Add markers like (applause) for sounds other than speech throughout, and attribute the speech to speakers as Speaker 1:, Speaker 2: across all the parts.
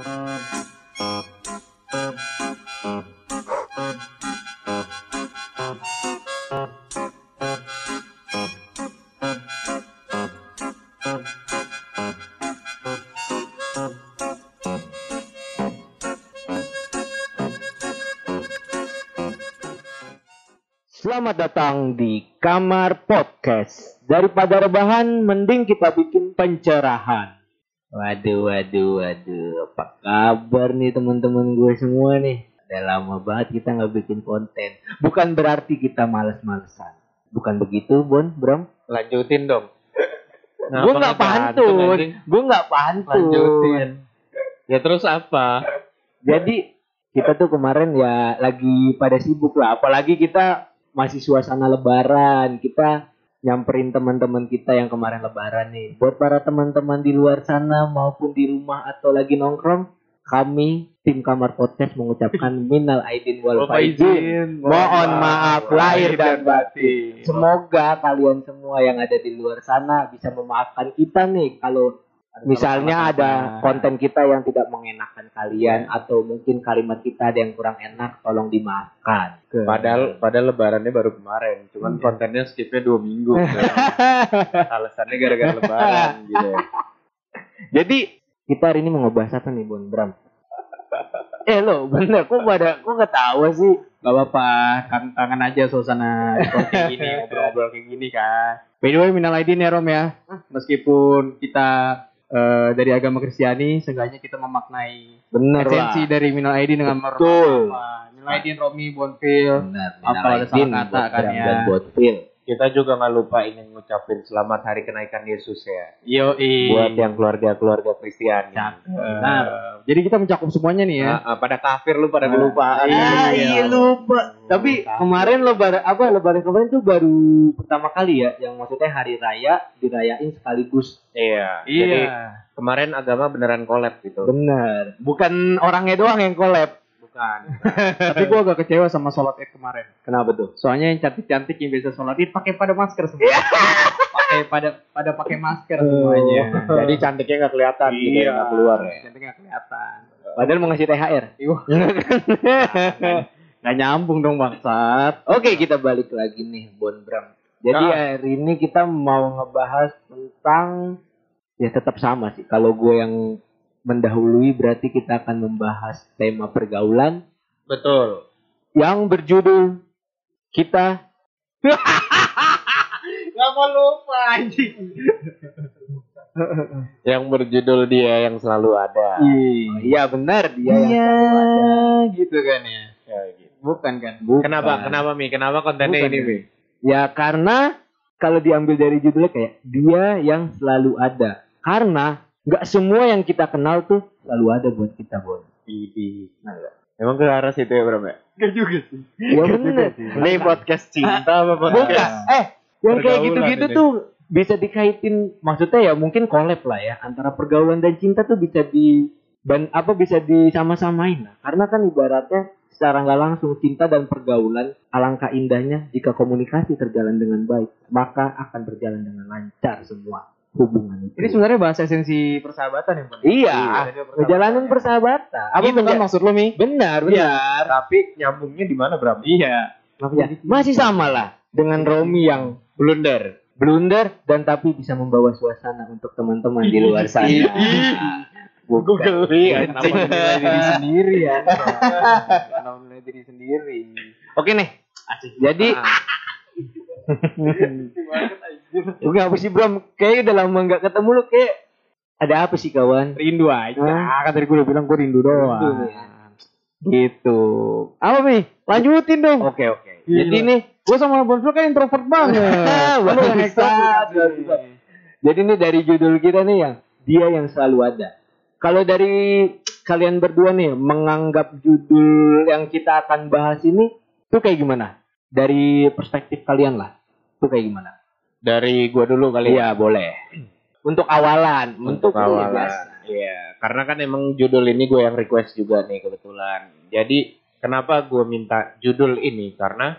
Speaker 1: Selamat datang di Kamar Podcast. Daripada rebahan, mending kita bikin pencerahan. Waduh, waduh, waduh. Apa kabar nih teman-teman gue semua nih? Udah lama banget kita nggak bikin konten. Bukan berarti kita males-malesan. Bukan begitu, Bon, Bram?
Speaker 2: Lanjutin dong. (laughs)
Speaker 1: gue nggak pantun. Gue nggak pantun.
Speaker 2: Lanjutin. Ya terus apa?
Speaker 1: Jadi kita tuh kemarin ya lagi pada sibuk lah. Apalagi kita masih suasana lebaran. Kita nyamperin teman-teman kita yang kemarin lebaran nih. Buat para teman-teman di luar sana maupun di rumah atau lagi nongkrong, kami tim Kamar Podcast mengucapkan (laughs) minal aidin wal faizin. Mohon maaf lahir dan batin. Semoga kalian semua yang ada di luar sana bisa memaafkan kita nih kalau misalnya ada konten kita yang tidak mengenakan kalian atau mungkin kalimat kita ada yang kurang enak tolong dimaafkan.
Speaker 2: Padahal padahal lebarannya baru kemarin, cuman
Speaker 1: Iya.
Speaker 2: kontennya skipnya dua minggu. (laughs) Alasannya gara-gara lebaran (laughs) gitu.
Speaker 1: Jadi kita hari ini mau ngebahas apa nih Bon Bram? (laughs) eh lo bener kok pada kok nggak tahu sih?
Speaker 3: Gak apa-apa, tantangan aja suasana kayak gini, ngobrol-ngobrol kayak gini kan. By the way, minal aidin ya Rom ya. Meskipun kita eh, dari agama Kristiani, seenggaknya kita memaknai
Speaker 1: Bener
Speaker 3: esensi
Speaker 1: lah.
Speaker 3: dari minal aidin dengan
Speaker 1: Betul.
Speaker 3: merhaba. Minal aidin Romi Bonfil. Apa
Speaker 1: minal
Speaker 3: ada
Speaker 1: aidin
Speaker 3: kan ya?
Speaker 1: Dan Phil.
Speaker 2: Kita juga nggak lupa ingin ngucapin selamat hari kenaikan Yesus ya.
Speaker 3: Yo
Speaker 2: Buat yang keluarga-keluarga Kristiani.
Speaker 3: Nah, jadi kita mencakup semuanya nih ya.
Speaker 2: Ah, ah, pada kafir lu pada kelupaan.
Speaker 3: iya,
Speaker 1: Ah, iya lupa. Tapi kemarin lebaran apa lebaran kemarin tuh baru pertama kali ya yang maksudnya hari raya dirayain sekaligus.
Speaker 2: Iya. Jadi
Speaker 3: Iya.
Speaker 2: kemarin agama beneran collab gitu.
Speaker 1: Bener. Bukan orangnya doang yang collab.
Speaker 2: Bukan. (laughs)
Speaker 3: Tapi gua agak kecewa sama sholat id kemarin.
Speaker 1: Kenapa tuh?
Speaker 3: Soalnya yang cantik-cantik yang biasa sholat id pakai pada masker semua. pakai pada pada pakai masker semuanya.
Speaker 2: Jadi cantiknya nggak kelihatan gitu ya, nggak keluar ya.
Speaker 3: Cantiknya nggak kelihatan.
Speaker 1: Padahal mau ngasih THR. (laughs)
Speaker 3: Nggak nyambung dong bangsat.
Speaker 1: Oke, kita balik lagi nih, Bon Bram. Jadi
Speaker 2: Ah.
Speaker 1: hari ini kita mau ngebahas tentang ya tetap sama sih. Kalau gue yang mendahului berarti kita akan membahas tema pergaulan
Speaker 2: Betul.
Speaker 1: yang berjudul kita (laughs)
Speaker 3: Gak mau lupa anjing. (laughs)
Speaker 2: Yang berjudul dia yang selalu ada.
Speaker 1: Iya benar dia yang selalu ada.
Speaker 3: gitu kan ya.
Speaker 2: Ya, gitu.
Speaker 3: Bukan kan?
Speaker 1: Bukan.
Speaker 2: Kenapa? Kenapa Mi? Kenapa kontennya
Speaker 3: Bukan,
Speaker 2: ini
Speaker 3: ya.
Speaker 2: Mi?
Speaker 1: Ya karena kalau diambil dari judulnya kayak dia yang selalu ada. Karena nggak semua yang kita kenal tuh selalu ada buat kita, Bon.
Speaker 2: Idi. Emang ke arah situ ya Bram ya?
Speaker 3: Gak juga sih.
Speaker 1: Ya benar.
Speaker 2: Ini podcast cinta apa
Speaker 1: Bukan.
Speaker 2: podcast?
Speaker 1: Eh, yang kayak gitu-gitu tuh bisa dikaitin maksudnya ya mungkin collab lah ya antara pergaulan dan cinta tuh bisa di ban apa bisa disama-samain lah. Karena kan ibaratnya secara nggak langsung cinta dan pergaulan alangkah indahnya jika komunikasi terjalan dengan baik maka akan berjalan dengan lancar semua hubungan itu.
Speaker 3: Ini sebenarnya bahas esensi persahabatan ya, Bang?
Speaker 1: Iya,
Speaker 3: Iya,
Speaker 1: perjalanan persahabatan. Apa
Speaker 3: Gitu kan
Speaker 1: menja-
Speaker 3: maksud lo, Mi?
Speaker 1: Benar, benar.
Speaker 2: Tapi nyambungnya di mana Bram?
Speaker 3: Iya.
Speaker 1: Ya, masih sama lah dengan Romi yang blunder, blunder dan tapi bisa membawa suasana untuk teman-teman di luar sana. Bukan.
Speaker 3: Kenapa menilai diri (laughs) sendiri ya?
Speaker 1: Menilai diri sendiri? Oke nih. Jadi (laughs) (laughs) Oke apa sih Bram? Kayaknya udah lama nggak ketemu lu kayak ada apa sih kawan?
Speaker 3: Rindu aja.
Speaker 1: Hah?
Speaker 3: Kan tadi gue udah bilang gue rindu doang.
Speaker 1: Rindu, ya. Gitu. Apa nih? Lanjutin dong.
Speaker 2: Oke oke.
Speaker 1: Jadi nih
Speaker 3: gue sama Bonfil kan introvert banget. (laughs) Lu yang.
Speaker 1: Jadi ini dari judul kita nih yang dia yang selalu ada. Kalau dari kalian berdua nih menganggap judul yang kita akan bahas ini tuh kayak gimana? Dari perspektif kalian lah. Tuh kayak gimana?
Speaker 2: Dari gua dulu kali ya.
Speaker 1: Iya, boleh. Untuk awalan,
Speaker 2: Untuk
Speaker 1: ini
Speaker 2: awalan. Iya, karena kan emang judul ini gue yang request juga nih kebetulan. Jadi kenapa gue minta judul ini? Karena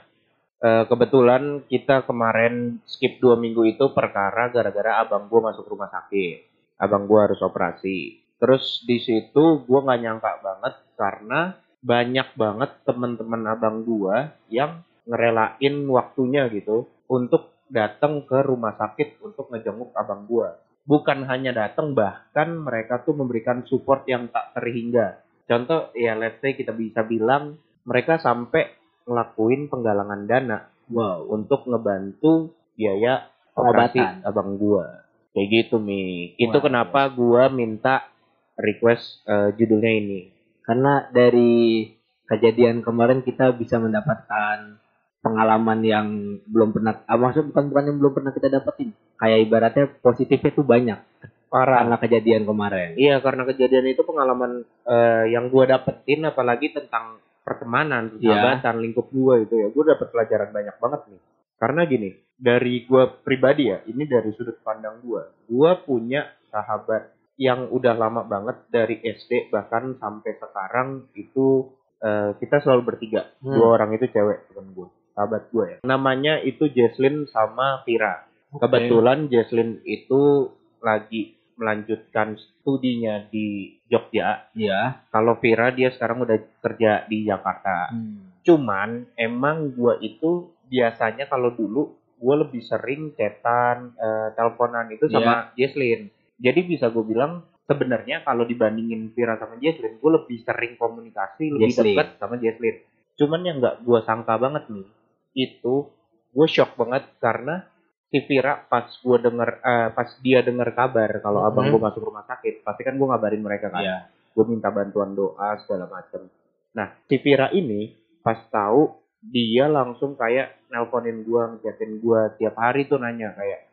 Speaker 2: eh, kebetulan kita kemarin skip dua minggu itu perkara gara-gara abang gue masuk rumah sakit. Abang gue harus operasi. Terus di situ gue nggak nyangka banget karena banyak banget teman-teman abang gua yang ngerelain waktunya gitu untuk datang ke rumah sakit untuk ngejenguk abang gua. Bukan hanya datang bahkan mereka tuh memberikan support yang tak terhingga. Contoh ya let's say kita bisa bilang mereka sampai ngelakuin penggalangan dana
Speaker 1: Wow.
Speaker 2: untuk ngebantu biaya
Speaker 1: Pengobatan.
Speaker 2: abang gua. Kayak gitu Mi. Itu kenapa gua minta request eh, judulnya ini.
Speaker 1: Karena dari kejadian kemarin kita bisa mendapatkan pengalaman yang belum pernah, ah, maksud bukan bukan yang belum pernah kita dapetin. Kayak ibaratnya positifnya tuh banyak
Speaker 2: Parah.
Speaker 1: karena kejadian kemarin.
Speaker 2: Iya karena kejadian itu pengalaman eh, yang gue dapetin apalagi tentang pertemanan,
Speaker 1: Iya.
Speaker 2: persahabatan, lingkup gue itu ya gue dapet pelajaran banyak banget nih. Karena gini dari gue pribadi ya ini dari sudut pandang gue, gue punya sahabat yang udah lama banget dari SD bahkan sampai sekarang itu eh, kita selalu bertiga,
Speaker 1: Hmm.
Speaker 2: dua orang itu cewek teman gue, sahabat gue ya. Namanya itu Jesslyn sama Vira. Kebetulan Jesslyn itu lagi melanjutkan studinya di Jogja.
Speaker 1: Iya.
Speaker 2: Kalau Vira dia sekarang udah kerja di Jakarta.
Speaker 1: Hmm.
Speaker 2: Cuman emang gua itu biasanya kalau dulu gua lebih sering chatan, eh, teleponan itu sama Jesslyn. Jadi bisa gue bilang sebenarnya kalau dibandingin Vira sama Jesslyn, gue lebih sering komunikasi, lebih
Speaker 1: Jesslyn.
Speaker 2: dekat sama Jesslyn. Cuman yang nggak gua sangka banget nih, itu gue shock banget karena si Vira pas gue denger, eh, pas dia denger kabar kalau abang
Speaker 1: Mhm.
Speaker 2: gue masuk rumah sakit, pasti kan gue ngabarin mereka kan
Speaker 1: Iya.
Speaker 2: gue minta bantuan doa segala macem. Nah, si Vira ini pas tahu dia langsung kayak nelponin gue, ngechatin gue tiap hari tuh nanya kayak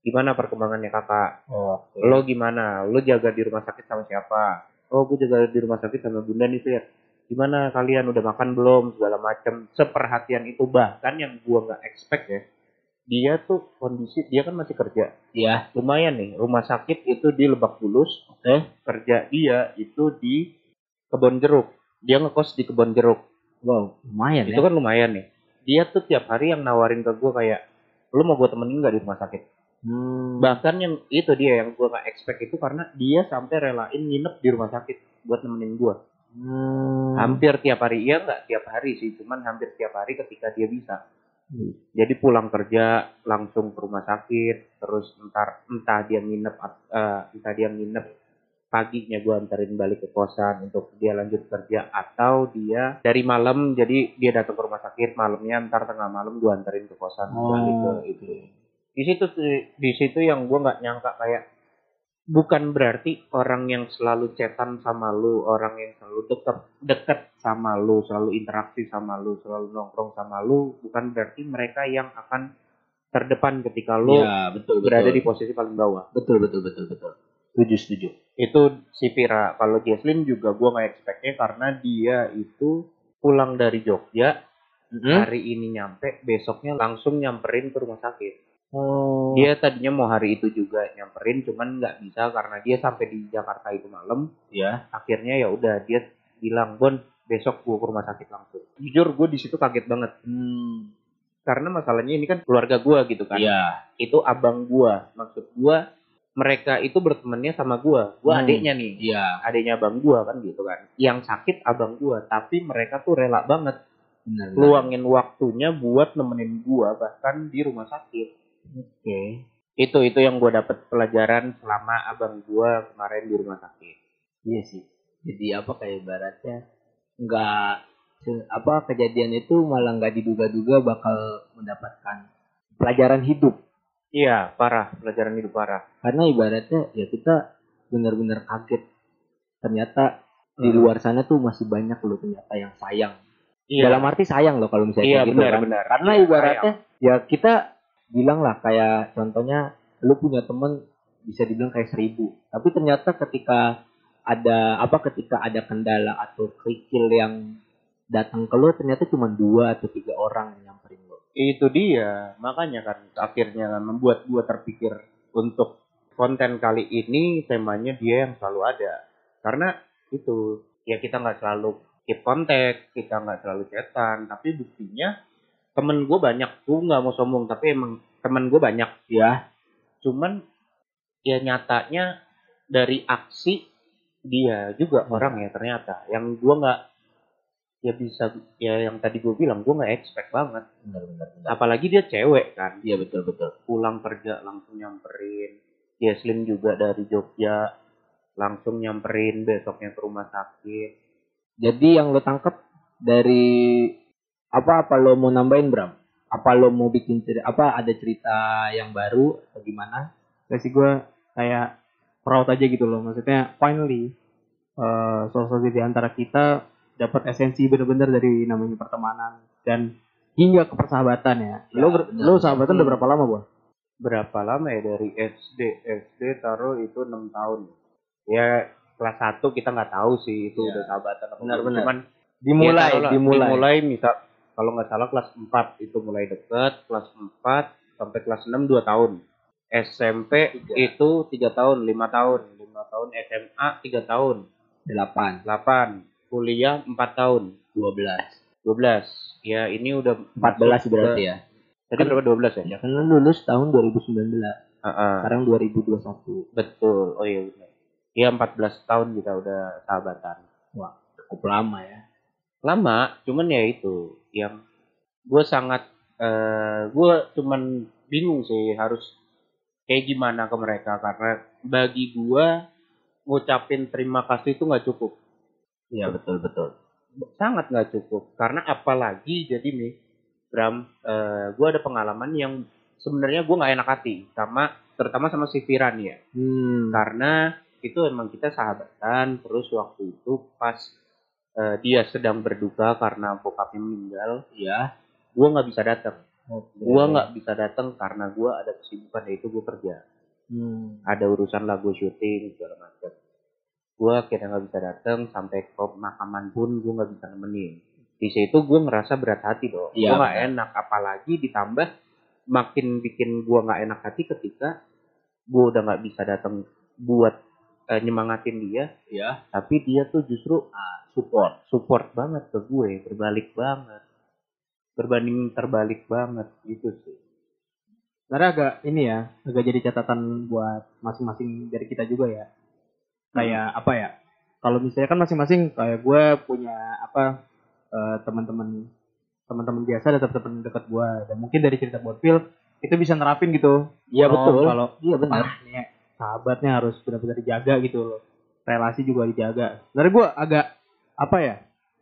Speaker 2: gimana perkembangannya kakak,
Speaker 1: Oke.
Speaker 2: lo gimana, lo jaga di rumah sakit sama siapa? Oh, gue jaga di rumah sakit sama bunda nih ya. Gimana kalian udah makan belum segala macem. Seperhatian itu bahkan yang gue nggak expect ya. Dia tuh kondisi dia kan masih kerja.
Speaker 1: Iya.
Speaker 2: Lumayan nih, rumah sakit itu di Lebak Bulus,
Speaker 1: Oke.
Speaker 2: kerja dia itu di kebon jeruk. Dia ngekos di kebon jeruk.
Speaker 1: Wow, lumayan
Speaker 2: Itu
Speaker 1: ya.
Speaker 2: kan lumayan nih. Dia tuh tiap hari yang nawarin ke gue kayak, lu mau gue temenin nggak di rumah sakit?
Speaker 1: Hmm.
Speaker 2: Bahkan yang itu dia yang gue nggak expect itu karena dia sampai relain nginep di rumah sakit buat nemenin gue.
Speaker 1: Hmm.
Speaker 2: Hampir tiap hari, iya nggak tiap hari sih, cuman hampir tiap hari ketika dia bisa.
Speaker 1: Hmm.
Speaker 2: Jadi pulang kerja langsung ke rumah sakit, terus entar entah dia nginep, eh, entah dia nginep paginya gue anterin balik ke kosan untuk dia lanjut kerja atau dia dari malam jadi dia datang ke rumah sakit malamnya ntar tengah malam gue anterin ke kosan
Speaker 1: Oh.
Speaker 2: balik ke itu di situ di situ yang gue nggak nyangka kayak bukan berarti orang yang selalu cetan sama lu orang yang selalu deket deket sama lu selalu interaksi sama lu selalu nongkrong sama lu bukan berarti mereka yang akan terdepan ketika lu
Speaker 1: Ya, betul, betul.
Speaker 2: berada di posisi paling bawah
Speaker 1: betul, betul, betul, betul. Setuju, setuju.
Speaker 2: itu si Vira kalau Jesslyn juga gue nggak expectnya karena dia itu pulang dari Jogja
Speaker 1: Hmm?
Speaker 2: hari ini nyampe besoknya langsung nyamperin ke rumah sakit
Speaker 1: Oh.
Speaker 2: dia tadinya mau hari itu juga nyamperin cuman nggak bisa karena dia sampai di Jakarta itu malam
Speaker 1: ya.
Speaker 2: akhirnya ya udah dia bilang Bon besok gua ke rumah sakit langsung jujur gue di situ kaget banget
Speaker 1: Hmm.
Speaker 2: karena masalahnya ini kan keluarga gua gitu kan
Speaker 1: Iya.
Speaker 2: itu abang gua maksud gua mereka itu bertemannya sama gua gua
Speaker 1: Hmm.
Speaker 2: adiknya nih
Speaker 1: Iya,
Speaker 2: adiknya abang gua kan gitu kan yang sakit abang gua tapi mereka tuh rela banget
Speaker 1: benar. benar.
Speaker 2: luangin waktunya buat nemenin gua bahkan di rumah sakit
Speaker 1: Oke.
Speaker 2: itu itu yang gue dapet pelajaran selama abang gua kemarin di rumah sakit
Speaker 1: Iya sih. Jadi apa kayak ibaratnya nggak apa kejadian itu malah nggak diduga-duga bakal mendapatkan pelajaran hidup.
Speaker 2: iya parah pelajaran hidup parah
Speaker 1: Karena ibaratnya ya kita benar-benar kaget. Ternyata di
Speaker 2: Hmm.
Speaker 1: luar sana tuh masih banyak loh ternyata yang sayang.
Speaker 2: iya
Speaker 1: Dalam arti sayang loh kalau misalnya
Speaker 2: iya
Speaker 1: gitu
Speaker 2: benar
Speaker 1: kan.
Speaker 2: benar
Speaker 1: Karena
Speaker 2: Iya,
Speaker 1: ibaratnya ya kita bilang lah kayak contohnya lu punya temen bisa dibilang kayak seribu. Tapi ternyata ketika ada apa ketika ada kendala atau kerikil yang datang ke lu ternyata cuma dua atau tiga orang yang nyamperin lu.
Speaker 2: Itu dia. Makanya kan akhirnya kan membuat gua terpikir untuk konten kali ini temanya dia yang selalu ada. Karena itu ya kita nggak selalu keep kontak kita nggak selalu chatan tapi buktinya temen gue banyak. Gue nggak mau sombong tapi emang temen gue banyak.
Speaker 1: Ya.
Speaker 2: Cuman ya nyatanya dari aksi dia juga
Speaker 1: Iya.
Speaker 2: orang ya ternyata. Yang gua nggak ya bisa ya yang tadi gue bilang gua nggak expect banget.
Speaker 1: Benar benar benar.
Speaker 2: Apalagi dia cewek kan.
Speaker 1: Iya betul betul.
Speaker 2: Pulang kerja langsung nyamperin. Dia slim juga dari Jogja langsung nyamperin besoknya ke rumah sakit.
Speaker 1: Jadi yang lo tangkep dari apa apa lo mau nambahin Bram apa lo mau bikin cerita apa ada cerita yang baru atau gimana
Speaker 3: Dari sih gue kayak proud aja gitu loh. Maksudnya finally eh sosok di antara kita dapat esensi bener-bener dari namanya pertemanan dan hingga ke persahabatan ya.
Speaker 1: Ya,
Speaker 3: lo ber- lo sahabatan udah berapa lama, Bang?
Speaker 2: berapa lama ya dari SD SD taruh itu enam tahun ya kelas 1 kita nggak tahu sih itu
Speaker 1: Ya.
Speaker 2: udah sahabatan apa
Speaker 1: Benar, benar.
Speaker 2: cuman
Speaker 1: dimulai
Speaker 2: ya taruhlah,
Speaker 1: dimulai
Speaker 2: dimulai misal kalau nggak salah kelas 4 itu mulai deket kelas 4 sampai kelas 6 2 tahun. SMP
Speaker 1: Tiga.
Speaker 2: itu tiga tahun lima tahun. Lima tahun. SMA tiga tahun.
Speaker 1: Delapan.
Speaker 2: 8 kuliah 4 tahun.
Speaker 1: Dua belas.
Speaker 2: 12 ya ini udah
Speaker 1: empat belas
Speaker 2: masuk
Speaker 1: berarti
Speaker 2: ke-
Speaker 1: ya?
Speaker 2: Tadi berapa? 12 ya?
Speaker 1: ya kan lulus tahun 2019
Speaker 2: Heeh.
Speaker 1: sekarang 2021
Speaker 2: betul. Oh iya benar. Ya 14 tahun kita udah sahabatan.
Speaker 1: Cukup lama ya.
Speaker 2: Lama cuman ya itu yang gue sangat eh gue cuman bingung sih harus kayak gimana ke mereka. Karena bagi gue ngucapin terima kasih itu nggak cukup.
Speaker 1: Iya betul betul.
Speaker 2: Sangat nggak cukup. Karena apalagi jadi nih Bram gue ada pengalaman yang sebenarnya gue nggak enak hati sama terutama sama si Firan ya
Speaker 1: hmm.
Speaker 2: karena itu emang kita sahabatan terus waktu itu pas eh, dia sedang berduka karena bokapnya meninggal.
Speaker 1: Ya
Speaker 2: gue nggak bisa datang.
Speaker 1: Oke.
Speaker 2: gue nggak bisa datang karena gue ada kesibukan yaitu gue kerja.
Speaker 1: Hmm.
Speaker 2: ada urusan lagu syuting segala macam. Gue akhirnya nggak bisa datang sampai ke pemakaman pun gue nggak bisa nemenin. Di situ gue ngerasa berat hati dong.
Speaker 1: Iya,
Speaker 2: gue nggak enak apalagi ditambah makin bikin gue nggak enak hati ketika gue udah nggak bisa datang buat eh, nyemangatin dia
Speaker 1: ya
Speaker 2: tapi dia tuh justru ah, support support banget ke gue berbalik banget. Berbanding terbalik banget gitu sih.
Speaker 3: Sebenarnya agak ini ya, agak jadi catatan buat masing-masing dari kita juga ya. Kayak apa ya? Kalau misalnya kan masing-masing kayak gue punya apa eh, teman-teman teman-teman biasa ada teman-teman dekat gue. Dan mungkin dari cerita buat Phil itu bisa nerapin gitu.
Speaker 1: iya betul.
Speaker 3: Kalau
Speaker 1: iya benar.
Speaker 3: Ah, sahabatnya harus benar-benar dijaga gitu loh. Relasi juga dijaga. Sebenarnya gue agak apa ya?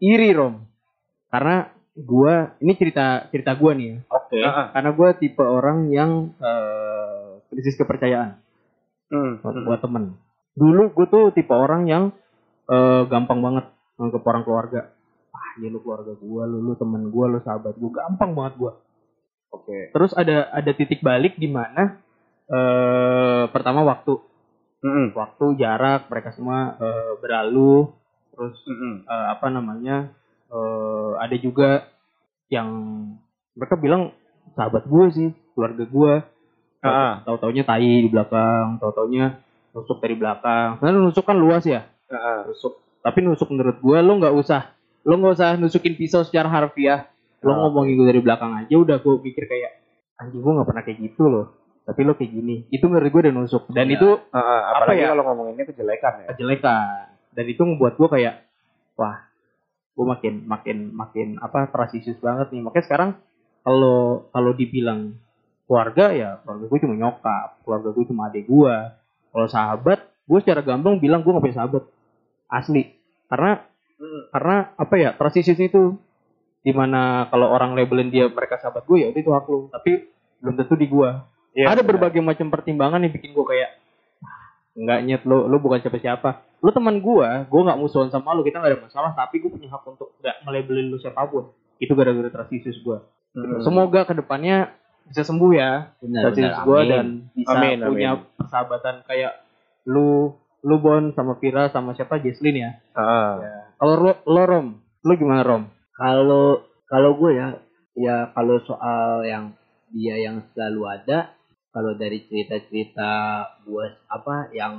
Speaker 3: Iri Rom. Karena gue ini cerita cerita gue nih ya
Speaker 1: oke
Speaker 2: ah.
Speaker 3: karena gue tipe orang yang eh, krisis kepercayaan
Speaker 2: Hmm,
Speaker 3: buat, buat temen. Dulu gue tuh tipe orang yang eh, gampang banget nganggep orang keluarga. Ah, ini lu keluarga gue, lu, lu temen gue, lu sahabat gue, gampang banget gue.
Speaker 2: oke
Speaker 3: Terus ada ada titik balik di mana eh pertama waktu,
Speaker 2: Hmm,
Speaker 3: waktu jarak mereka semua eh, berlalu, terus
Speaker 2: hmm.
Speaker 3: eh, apa namanya eh, ada juga yang mereka bilang sahabat gue sih keluarga gue
Speaker 2: Ah, ah.
Speaker 3: tahu taunya tai di belakang tahu taunya nusuk dari belakang. Karena nusuk kan luas ya? Nusuk. Tapi nusuk menurut gue lo nggak usah lo nggak usah nusukin pisau secara harfiah. Lo
Speaker 2: Ah.
Speaker 3: ngomongin gue dari belakang aja udah gue pikir kayak anjing gue nggak pernah kayak gitu loh tapi lo kayak gini itu menurut gue udah nusuk dan
Speaker 1: Iya.
Speaker 3: itu
Speaker 2: Ah, ah.
Speaker 3: Apa
Speaker 2: apalagi
Speaker 3: ya?
Speaker 2: kalau ngomonginnya kejelekan ya
Speaker 3: kejelekan dan itu membuat gue kayak wah gue makin makin makin apa transisius banget nih makanya sekarang kalau kalau dibilang keluarga ya keluarga gue cuma nyokap keluarga gue cuma adik gue kalau sahabat gue secara gampang bilang gue gak punya sahabat asli karena
Speaker 2: Hmm.
Speaker 3: karena apa ya transisius itu di mana kalau orang labelin dia mereka sahabat gue ya itu hak lu tapi belum tentu di gue
Speaker 2: Iya,
Speaker 3: ada berbagai macam pertimbangan yang bikin gue kayak nggak nyet lo lo bukan siapa-siapa. Lo teman gue gue nggak musuhan sama lo kita nggak ada masalah tapi gue punya hak untuk nggak nge-labelin lo siapa pun. Itu gara-gara transisius gue
Speaker 2: Hmm.
Speaker 3: semoga ke depannya bisa sembuh ya
Speaker 1: benar
Speaker 3: gue
Speaker 1: amin.
Speaker 3: dan bisa
Speaker 2: Amin,
Speaker 3: punya
Speaker 2: amin.
Speaker 3: persahabatan kayak lu lu Bon sama Vira sama siapa? Jesslyn ya?
Speaker 2: Ah,
Speaker 3: kalau lo, lo Rom lo gimana Rom?
Speaker 1: Kalau kalau gue ya ya kalau soal yang dia yang selalu ada kalau dari cerita-cerita gue apa yang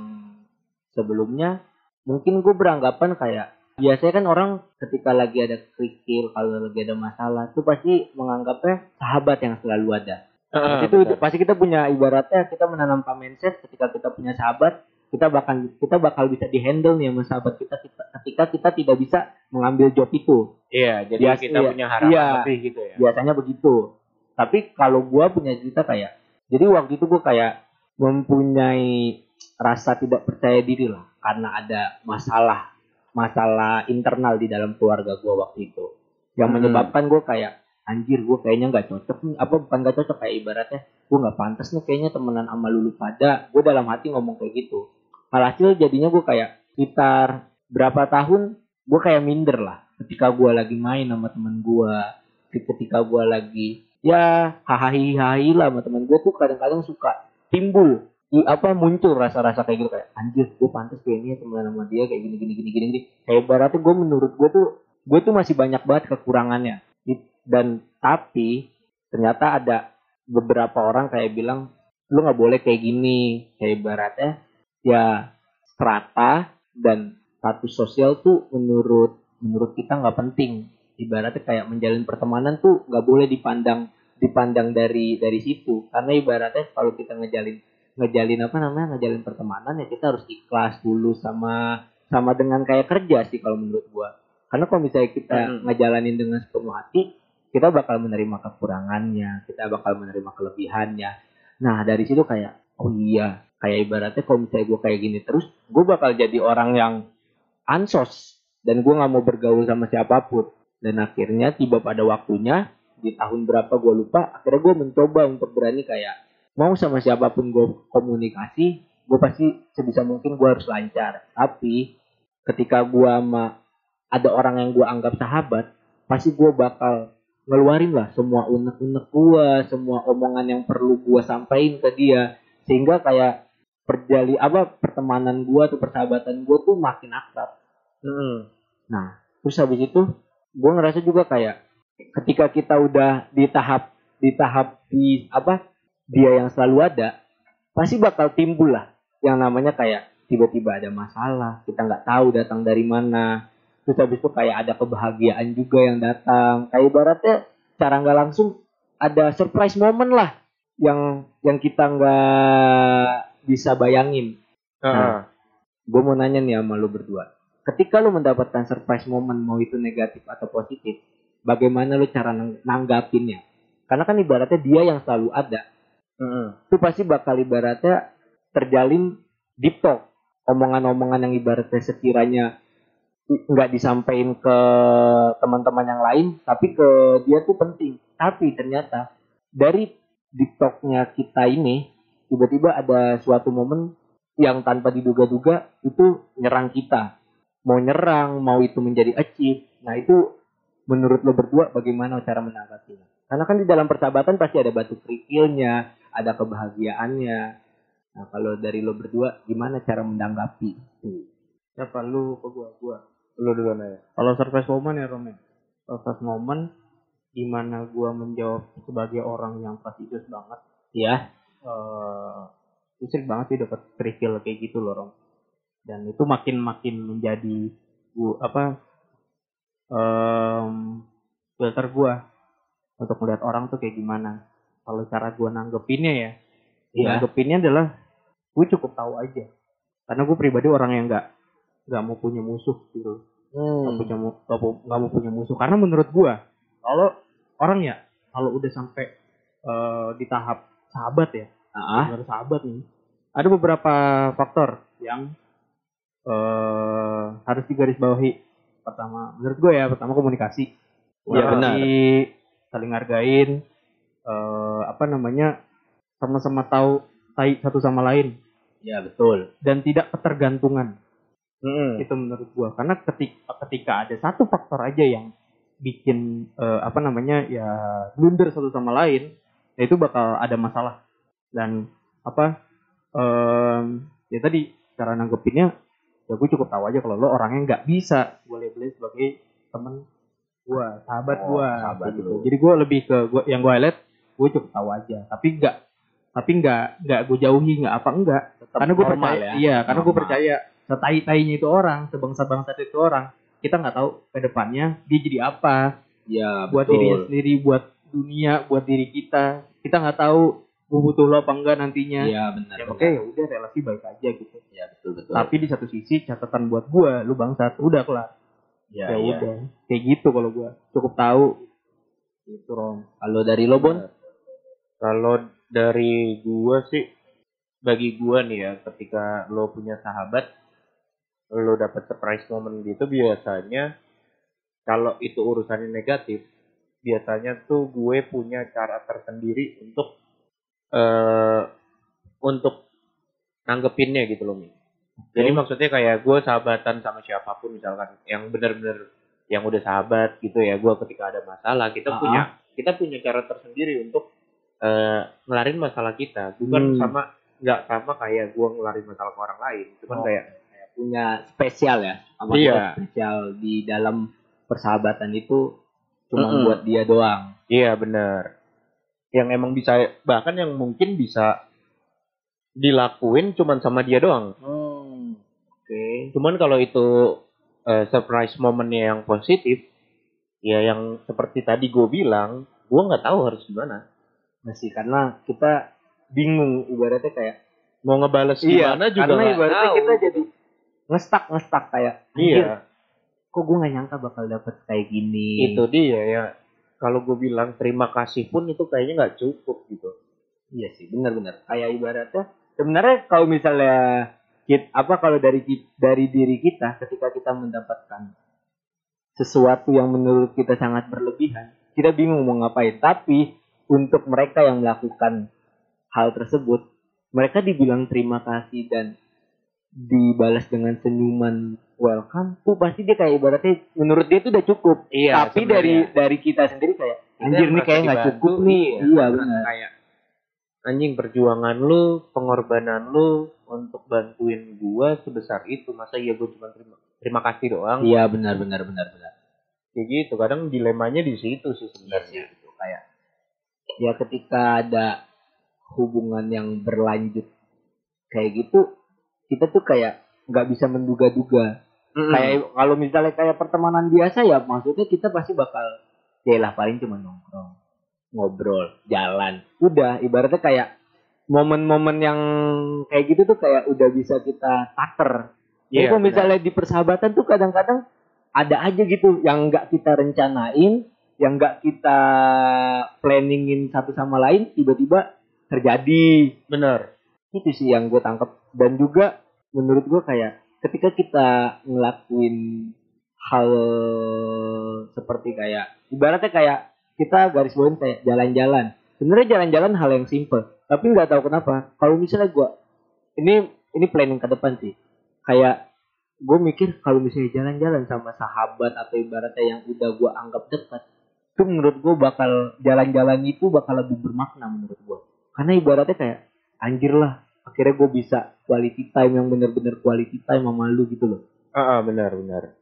Speaker 1: sebelumnya mungkin gue beranggapan kayak biasanya kan orang ketika lagi ada kerikil kalau lagi ada masalah tuh pasti menganggapnya sahabat yang selalu ada
Speaker 2: Ah,
Speaker 1: itu
Speaker 2: benar.
Speaker 1: pasti kita punya ibaratnya kita menanamkan mindset ketika kita punya sahabat kita bakal kita bakal bisa dihandle nih sama sahabat kita, kita ketika kita tidak bisa mengambil job itu
Speaker 2: Iya, jadi
Speaker 1: Biasa-
Speaker 2: kita
Speaker 1: iya.
Speaker 2: punya harapan
Speaker 1: Iya.
Speaker 2: lebih gitu ya.
Speaker 1: biasanya begitu tapi kalau gua punya cerita kayak jadi waktu itu gua kayak mempunyai rasa tidak percaya diri lah karena ada masalah masalah internal di dalam keluarga gua waktu itu. Yang
Speaker 2: Hmm.
Speaker 1: menyebabkan gua kayak anjir gua kayaknya nggak cocok nih. Apa bukan nggak cocok kayak ibaratnya gua nggak pantas nih kayaknya temenan sama lulu pada. Gua dalam hati ngomong kayak gitu. Alhasil jadinya gua kayak sekitar berapa tahun gua kayak minder lah ketika gua lagi main sama temen gua ketika gua lagi ya hahaha lah sama temen gue tuh kadang-kadang suka timbul apa muncul rasa-rasa kayak gitu kayak anjir gue pantas kayaknya temenan sama dia kayak gini gini gini gini gini. Kayak ibaratnya gue menurut gue tuh gue tuh masih banyak banget kekurangannya. Dan tapi ternyata ada beberapa orang kayak bilang lu nggak boleh kayak gini. Kayak ibaratnya ya strata dan status sosial tuh menurut menurut kita nggak penting ibaratnya kayak menjalin pertemanan tuh nggak boleh dipandang dipandang dari dari situ. Karena ibaratnya kalau kita ngejalin ngejalin apa namanya ngejalin pertemanan ya kita harus ikhlas dulu sama sama dengan kayak kerja sih kalau menurut gua. Karena kalau misalnya kita
Speaker 2: Mm-mm.
Speaker 1: ngejalanin dengan sepenuh hati kita bakal menerima kekurangannya kita bakal menerima kelebihannya. Nah dari situ kayak oh iya kayak ibaratnya kalau misalnya gua kayak gini terus gua bakal jadi orang yang ansos dan gua nggak mau bergaul sama siapa pun dan akhirnya tiba pada waktunya di tahun berapa gue lupa akhirnya gue mencoba untuk berani kayak mau sama siapa pun gue komunikasi gue pasti sebisa mungkin gue harus lancar. Tapi ketika gue sama ada orang yang gue anggap sahabat pasti gue bakal ngeluarin lah semua unek-unek gue semua omongan yang perlu gue sampaikan ke dia. Sehingga kayak perjali apa pertemanan gue atau persahabatan gue tuh makin akrab.
Speaker 2: Mm-mm.
Speaker 1: terus habis itu gue ngerasa juga kayak ketika kita udah di tahap di tahap di apa dia yang selalu ada pasti bakal timbul lah yang namanya kayak tiba-tiba ada masalah kita nggak tahu datang dari mana terus habis itu kayak ada kebahagiaan juga yang datang kayak ibaratnya cara nggak langsung ada surprise moment lah yang yang kita nggak bisa bayangin
Speaker 2: Heeh.
Speaker 1: gue mau nanya nih sama lu berdua. Ketika lu mendapatkan surprise moment mau itu negatif atau positif, bagaimana lu cara nang- nanggapinnya? Karena kan ibaratnya dia yang selalu ada.
Speaker 2: Mm-mm.
Speaker 1: Itu pasti bakal ibaratnya terjalin deep talk. Omongan-omongan yang ibaratnya sekiranya nggak disampaikan ke teman-teman yang lain, tapi ke dia tuh penting. Tapi ternyata dari deep talknya kita ini, tiba-tiba ada suatu momen yang tanpa diduga-duga itu nyerang kita. Mau nyerang, mau itu menjadi achieve. Nah itu menurut lo berdua bagaimana cara menanggapinya? Karena kan di dalam persahabatan pasti ada batu kerikilnya, ada kebahagiaannya. Nah kalau dari lo berdua gimana cara menanggapi?
Speaker 3: Siapa lu ke gua? Gua.
Speaker 2: Lu duluan aja.
Speaker 3: Kalau surprise moment ya Rom ya. Surprise moment di mana gua menjawab sebagai orang yang prestisius banget.
Speaker 1: Ya,
Speaker 3: eh gue sering banget sih dapat trivial kayak gitu loh Rom. Dan itu makin makin menjadi gua apa em filter gua untuk melihat orang tuh kayak gimana. Kalau cara gua nanggepinnya ya,
Speaker 1: Iya.
Speaker 3: nanggepinnya adalah gue cukup tahu aja. Karena gue pribadi orang yang nggak nggak mau punya musuh gitu nggak
Speaker 1: Hmm.
Speaker 3: punya nggak mau punya musuh karena menurut gua kalau orang ya kalau udah sampai eh, di tahap sahabat ya benar sahabat nih ada beberapa faktor yang eh harus digarisbawahi pertama menurut gue ya pertama komunikasi
Speaker 1: Iya, benar.
Speaker 3: Saling hargain eh apa namanya sama-sama tahu tai satu sama lain
Speaker 1: ya betul.
Speaker 3: dan tidak ketergantungan
Speaker 2: Mm-mm.
Speaker 3: itu menurut gua karena ketika ketika ada satu faktor aja yang bikin eh, apa namanya ya blunder satu sama lain ya itu bakal ada masalah dan apa em, ya tadi cara nanggepinnya ya gue cukup tahu aja kalau lo orangnya nggak bisa gue labelin sebagai temen gua sahabat
Speaker 1: Oh,
Speaker 3: gua
Speaker 1: sahabat
Speaker 3: gitu. jadi gue lebih ke gua yang gue highlight gue cukup tahu aja tapi nggak tapi nggak nggak gue jauhi nggak apa enggak
Speaker 1: Tetap
Speaker 3: karena gue
Speaker 1: normal
Speaker 3: percaya
Speaker 1: ya.
Speaker 3: iya karena gue
Speaker 1: Normal.
Speaker 3: percaya setai-tainya itu orang sebangsa-bangsa itu orang kita nggak tahu ke depannya dia jadi apa
Speaker 1: Ya
Speaker 3: buat
Speaker 1: betul.
Speaker 3: dirinya sendiri buat dunia buat diri kita kita nggak tahu gue butuh lo apa enggak nantinya
Speaker 1: Iya benar.
Speaker 3: ya
Speaker 1: benar.
Speaker 3: makanya ya udah relasi baik aja gitu
Speaker 1: Iya betul betul.
Speaker 3: tapi di satu sisi catatan buat gue lu bangsat udah kelar
Speaker 1: ya,
Speaker 3: ya,
Speaker 1: iya.
Speaker 3: udah kayak gitu kalau gue cukup tahu itu rom
Speaker 1: Kalau dari lo Bon?
Speaker 2: Kalau dari gua sih bagi gua nih ya ketika lo punya sahabat lo dapet surprise moment gitu biasanya kalau itu urusannya negatif biasanya tuh gue punya cara tersendiri untuk eh untuk nanggepinnya gitu loh Mi. Jadi maksudnya kayak gue sahabatan sama siapa pun misalkan yang bener-bener yang udah sahabat gitu ya gue ketika ada masalah kita
Speaker 1: Ah.
Speaker 2: punya kita punya cara tersendiri untuk eh ngelarin masalah kita bukan
Speaker 3: Hmm.
Speaker 2: sama nggak sama kayak gue ngelarin masalah ke orang lain cuman
Speaker 1: Oh.
Speaker 2: kayak
Speaker 1: punya spesial ya. Sama
Speaker 2: Iya.
Speaker 1: spesial di dalam persahabatan itu cuma
Speaker 2: Mm-mm.
Speaker 1: buat dia doang.
Speaker 2: iya bener yang emang bisa bahkan yang mungkin bisa dilakuin cuman sama dia doang
Speaker 1: Hmm. Oke.
Speaker 2: Cuman kalau itu eh, surprise momennya yang positif, ya yang seperti tadi gue bilang, gue nggak tahu harus gimana.
Speaker 1: Masih karena kita bingung ibaratnya kayak
Speaker 2: Mau ngebales gimana juga
Speaker 1: Iya, karena ibaratnya
Speaker 2: tahu.
Speaker 1: kita jadi ngestak ngestak kayak
Speaker 2: Iya,
Speaker 1: "Anjir, kok gue nggak nyangka bakal dapet kayak gini
Speaker 2: itu dia ya. Kalau gue bilang terima kasih pun itu kayaknya nggak cukup gitu.
Speaker 1: iya sih benar-benar kayak ibaratnya sebenarnya kalau misalnya kit apa kalau dari dari diri kita ketika kita mendapatkan sesuatu yang menurut kita sangat berlebihan kita bingung mau ngapain tapi untuk mereka yang melakukan hal tersebut mereka dibilang terima kasih dan dibalas dengan senyuman welcome tuh pasti dia kayak ibaratnya menurut dia itu udah cukup
Speaker 2: Iya.
Speaker 1: tapi dari dari kita sendiri kayak anjir nih kayak nggak cukup nih iya benar
Speaker 2: Kayak anjing perjuangan lu, pengorbanan lu untuk bantuin gua sebesar itu, masa iya gue cuma terima terima kasih doang?
Speaker 1: iya benar benar benar benar
Speaker 2: Kayak gitu. Kadang dilemanya di situ sih sebenarnya.
Speaker 1: gitu kayak ya ketika ada hubungan yang berlanjut kayak gitu kita tuh kayak nggak bisa menduga-duga
Speaker 2: Mm-mm.
Speaker 1: kayak kalau misalnya kayak pertemanan biasa ya maksudnya kita pasti bakal ya lah paling cuma nongkrong ngobrol jalan udah ibaratnya kayak momen-momen yang kayak gitu tuh kayak udah bisa kita taker Jadi
Speaker 2: Iya,
Speaker 1: kalau
Speaker 2: benar.
Speaker 1: misalnya di persahabatan tuh kadang-kadang ada aja gitu yang nggak kita rencanain, yang nggak kita planningin satu sama lain, tiba-tiba terjadi.
Speaker 2: bener.
Speaker 1: Itu sih yang gue tangkap. Dan juga menurut gue kayak ketika kita ngelakuin hal seperti kayak ibaratnya kayak kita garis bawain kayak jalan-jalan. Sebenarnya jalan-jalan hal yang simple, tapi nggak tahu kenapa. Kalau misalnya gue ini ini planning ke depan sih. Kayak gue mikir kalau misalnya jalan-jalan sama sahabat atau ibaratnya yang udah gue anggap dekat, itu menurut gue bakal jalan-jalan itu bakal lebih bermakna menurut gue. Karena ibaratnya kayak anjir lah, akhirnya gue bisa quality time yang bener-bener quality time sama lu gitu loh.
Speaker 2: Ah, ah, benar benar.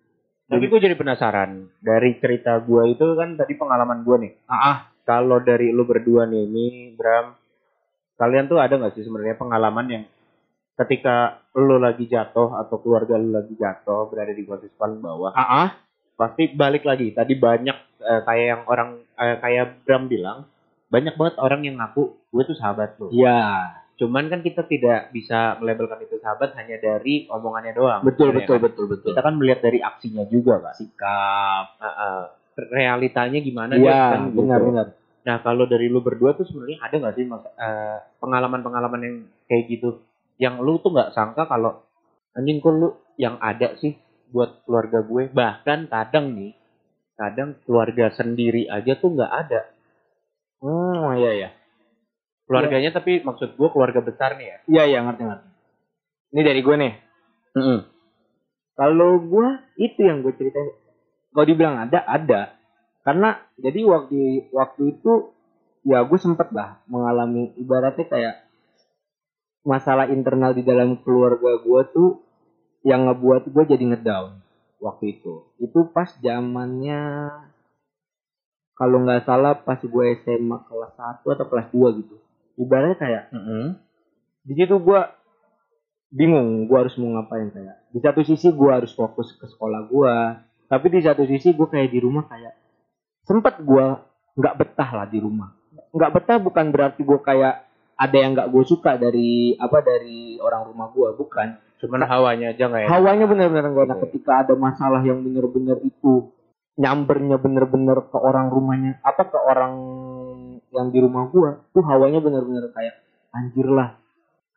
Speaker 2: Tapi gue jadi penasaran dari cerita gua itu kan tadi pengalaman gua nih.
Speaker 1: Ah, ah.
Speaker 2: Kalau dari lu berdua nih, Mi, Bram, kalian tuh ada nggak sih sebenarnya pengalaman yang ketika lu lagi jatuh atau keluarga lu lagi jatuh berada di posisi paling bawah,
Speaker 1: Ah, ah.
Speaker 2: pasti balik lagi. Tadi banyak eh, kayak yang orang eh, kayak Bram bilang, banyak banget orang yang ngaku gue tuh sahabat lu.
Speaker 1: Iya,
Speaker 2: Cuman kan kita tidak bisa melabelkan itu sahabat hanya dari omongannya doang.
Speaker 1: betul
Speaker 2: Ya
Speaker 1: betul
Speaker 2: kan?
Speaker 1: betul betul.
Speaker 2: Kita kan melihat dari aksinya juga kan.
Speaker 1: sikap.
Speaker 2: Ah, ah. realitanya gimana
Speaker 1: Iya,
Speaker 2: dia kan gitu.
Speaker 1: benar benar.
Speaker 2: Nah kalau dari lu berdua tuh sebenarnya ada nggak sih eh, pengalaman-pengalaman yang kayak gitu, yang lu tuh nggak sangka kalau anjing kok lu yang ada sih buat keluarga gue, bahkan kadang nih, kadang keluarga sendiri aja tuh nggak ada.
Speaker 1: Hmm, iya iya.
Speaker 2: Keluarganya tapi maksud gue keluarga besar nih ya.
Speaker 1: Iya iya ngerti ngerti. Ini dari gue nih. Kalau gue itu yang gue ceritain. Kalau dibilang ada, ada. Karena jadi waktu waktu itu ya gue sempet lah mengalami ibaratnya kayak masalah internal di dalam keluarga gue tuh yang ngebuat gue jadi ngedown waktu itu. Itu pas zamannya kalau nggak salah pas gue SMA kelas 1 atau kelas 2 gitu. Ibaratnya kayak di situ gue bingung gue harus mau ngapain kayak di satu sisi gue harus fokus ke sekolah gue tapi di satu sisi gue kayak di rumah kayak sempet gue nggak betah lah di rumah nggak betah bukan berarti gue kayak ada yang nggak gue suka dari apa dari orang rumah gue bukan
Speaker 2: Cuman hawanya aja nggak enak.
Speaker 1: hawanya bener-bener gak enak
Speaker 2: Oke.
Speaker 1: ketika ada masalah yang bener-bener itu nyambernya bener-bener ke orang rumahnya apa ke orang yang di rumah gua tuh hawanya bener-bener kayak anjir lah.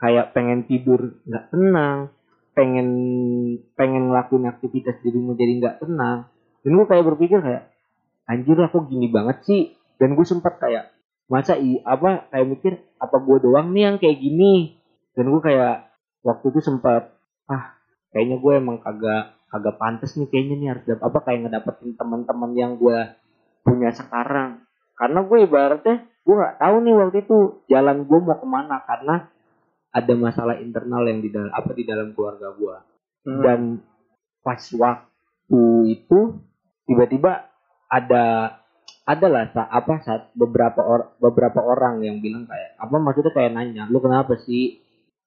Speaker 1: Kayak pengen tidur nggak tenang pengen pengen ngelakuin aktivitas di rumah jadi nggak tenang. Dan gua kayak berpikir kayak anjir lah kok gini banget sih? Dan gue sempat kayak masa i apa kayak mikir apa gua doang nih yang kayak gini? Dan gue kayak waktu itu sempat ah kayaknya gue emang kagak kagak pantas nih kayaknya nih harus apa kayak ngedapetin teman-teman yang gue punya sekarang karena gue ibaratnya gue nggak tahu nih waktu itu jalan gue mau ke mana karena ada masalah internal yang di dalam apa di dalam keluarga gue
Speaker 2: Hmm.
Speaker 1: dan pas waktu itu tiba-tiba ada adalah apa saat beberapa or, beberapa orang yang bilang kayak apa maksudnya kayak nanya lu kenapa sih?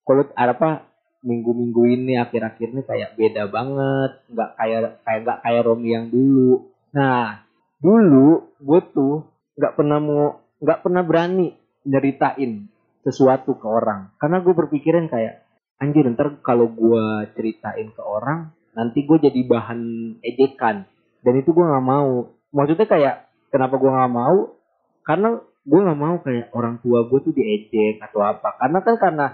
Speaker 1: Kalau apa minggu-minggu ini akhir-akhir ini kayak beda banget nggak kayak kayak nggak kayak Romi yang dulu. Nah dulu gue tuh nggak pernah mau nggak pernah berani nyeritain sesuatu ke orang. Karena gue berpikiran kayak anjir ntar kalau gue ceritain ke orang nanti gue jadi bahan ejekan. Dan itu gue nggak mau. Maksudnya kayak kenapa gue nggak mau? Karena gue nggak mau kayak orang tua gue tuh diejek atau apa. Karena kan karena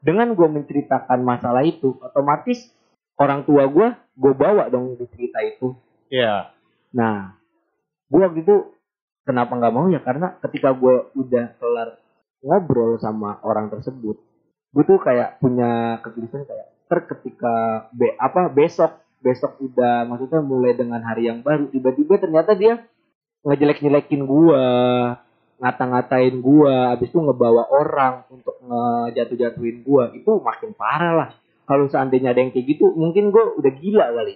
Speaker 1: dengan gue menceritakan masalah itu otomatis orang tua gue gue bawa dong di cerita itu.
Speaker 2: Iya.
Speaker 1: nah gue waktu itu kenapa nggak mau? Ya karena ketika gue udah kelar ngobrol sama orang tersebut gue tuh kayak punya kegelisahan kayak ter ketika be, apa besok besok udah maksudnya mulai dengan hari yang baru tiba-tiba ternyata dia ngejelek-jelekin gua ngata-ngatain gua abis itu ngebawa orang untuk ngejatuh-jatuhin gua itu makin parah lah. Kalau seandainya ada yang kayak gitu mungkin gua udah gila kali.